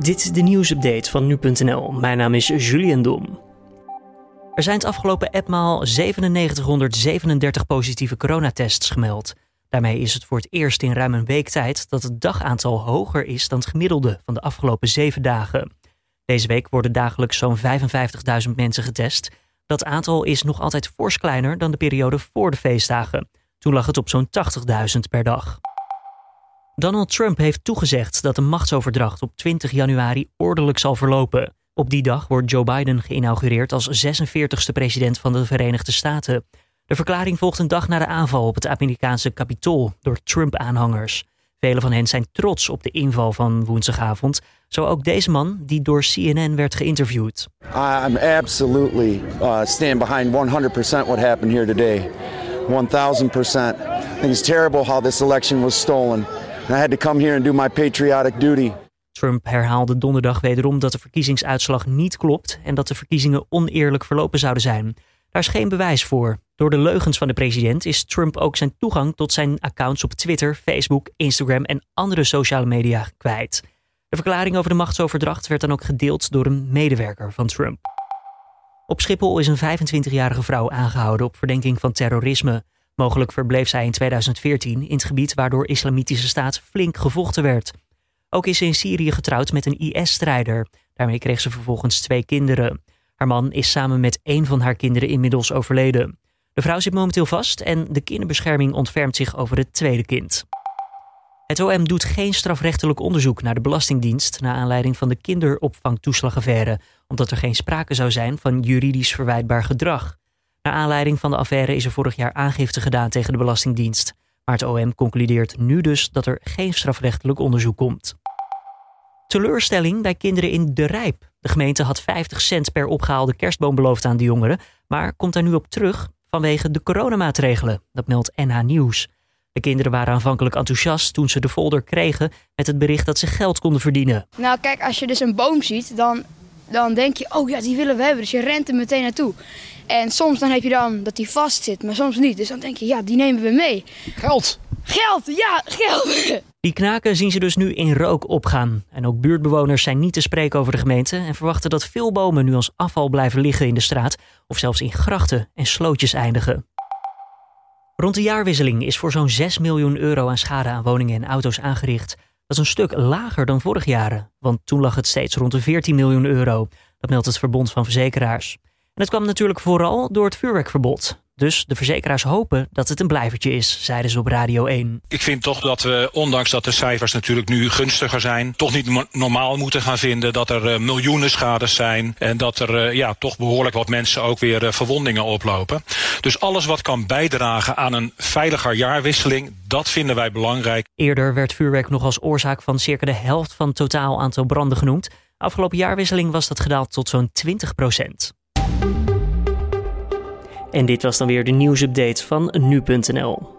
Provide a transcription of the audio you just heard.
Dit is de nieuwsupdate van nu.nl. Mijn naam is Julian Dom. Er zijn het afgelopen etmaal 9737 positieve coronatests gemeld. Daarmee is het voor het eerst in ruim een week tijd dat het dagaantal hoger is dan het gemiddelde van de afgelopen zeven dagen. Deze week worden dagelijks zo'n 55.000 mensen getest. Dat aantal is nog altijd fors kleiner dan de periode voor de feestdagen. Toen lag het op zo'n 80.000 per dag. Donald Trump heeft toegezegd dat de machtsoverdracht op 20 januari ordelijk zal verlopen. Op die dag wordt Joe Biden geïnaugureerd als 46e president van de Verenigde Staten. De verklaring volgt een dag na de aanval op het Amerikaanse Capitool door Trump-aanhangers. Velen van hen zijn trots op de inval van woensdagavond. Zo ook deze man, die door CNN werd geïnterviewd. I'm absolutely uh, stand behind 100% what happened here today. 1000%. I think it's terrible how this election was stolen. I had to come here and do my patriotic duty. Trump herhaalde donderdag wederom dat de verkiezingsuitslag niet klopt en dat de verkiezingen oneerlijk verlopen zouden zijn. Daar is geen bewijs voor. Door de leugens van de president is Trump ook zijn toegang tot zijn accounts op Twitter, Facebook, Instagram en andere sociale media kwijt. De verklaring over de machtsoverdracht werd dan ook gedeeld door een medewerker van Trump. Op Schiphol is een 25-jarige vrouw aangehouden op verdenking van terrorisme. Mogelijk verbleef zij in 2014 in het gebied waardoor Islamitische Staat flink gevochten werd. Ook is ze in Syrië getrouwd met een IS-strijder. Daarmee kreeg ze vervolgens twee kinderen. Haar man is samen met één van haar kinderen inmiddels overleden. De vrouw zit momenteel vast en de kinderbescherming ontfermt zich over het tweede kind. Het OM doet geen strafrechtelijk onderzoek naar de Belastingdienst na aanleiding van de kinderopvangtoeslagaffaire, omdat er geen sprake zou zijn van juridisch verwijtbaar gedrag. Naar aanleiding van de affaire is er vorig jaar aangifte gedaan tegen de Belastingdienst. Maar het OM concludeert nu dus dat er geen strafrechtelijk onderzoek komt. Teleurstelling bij kinderen in De Rijp. De gemeente had 50 cent per opgehaalde kerstboom beloofd aan de jongeren, maar komt daar nu op terug vanwege de coronamaatregelen. Dat meldt NH Nieuws. De kinderen waren aanvankelijk enthousiast toen ze de folder kregen met het bericht dat ze geld konden verdienen. Nou, kijk, als je dus een boom ziet, dan, dan denk je, oh ja, die willen we hebben. Dus je rent er meteen naartoe. En soms dan heb je dan dat die vast zit, maar soms niet. Dus dan denk je, ja, die nemen we mee. Geld! Geld, ja, geld! Die knaken zien ze dus nu in rook opgaan. En ook buurtbewoners zijn niet te spreken over de gemeente en verwachten dat veel bomen nu als afval blijven liggen in de straat of zelfs in grachten en slootjes eindigen. Rond de jaarwisseling is voor zo'n 6 miljoen euro aan schade aan woningen en auto's aangericht. Dat is een stuk lager dan vorig jaar, want toen lag het steeds rond de 14 miljoen euro. Dat meldt het Verbond van Verzekeraars. En dat kwam natuurlijk vooral door het vuurwerkverbod. Dus de verzekeraars hopen dat het een blijvertje is, zeiden ze op Radio 1. Ik vind toch dat we, ondanks dat de cijfers natuurlijk nu gunstiger zijn, toch niet normaal moeten gaan vinden dat er uh, miljoenen schades zijn en dat er uh, ja, toch behoorlijk wat mensen ook weer uh, verwondingen oplopen. Dus alles wat kan bijdragen aan een veiliger jaarwisseling, dat vinden wij belangrijk. Eerder werd vuurwerk nog als oorzaak van circa de helft van het totaal aantal branden genoemd. Afgelopen jaarwisseling was dat gedaald tot zo'n 20 procent. En dit was dan weer de nieuwsupdate van nu.nl.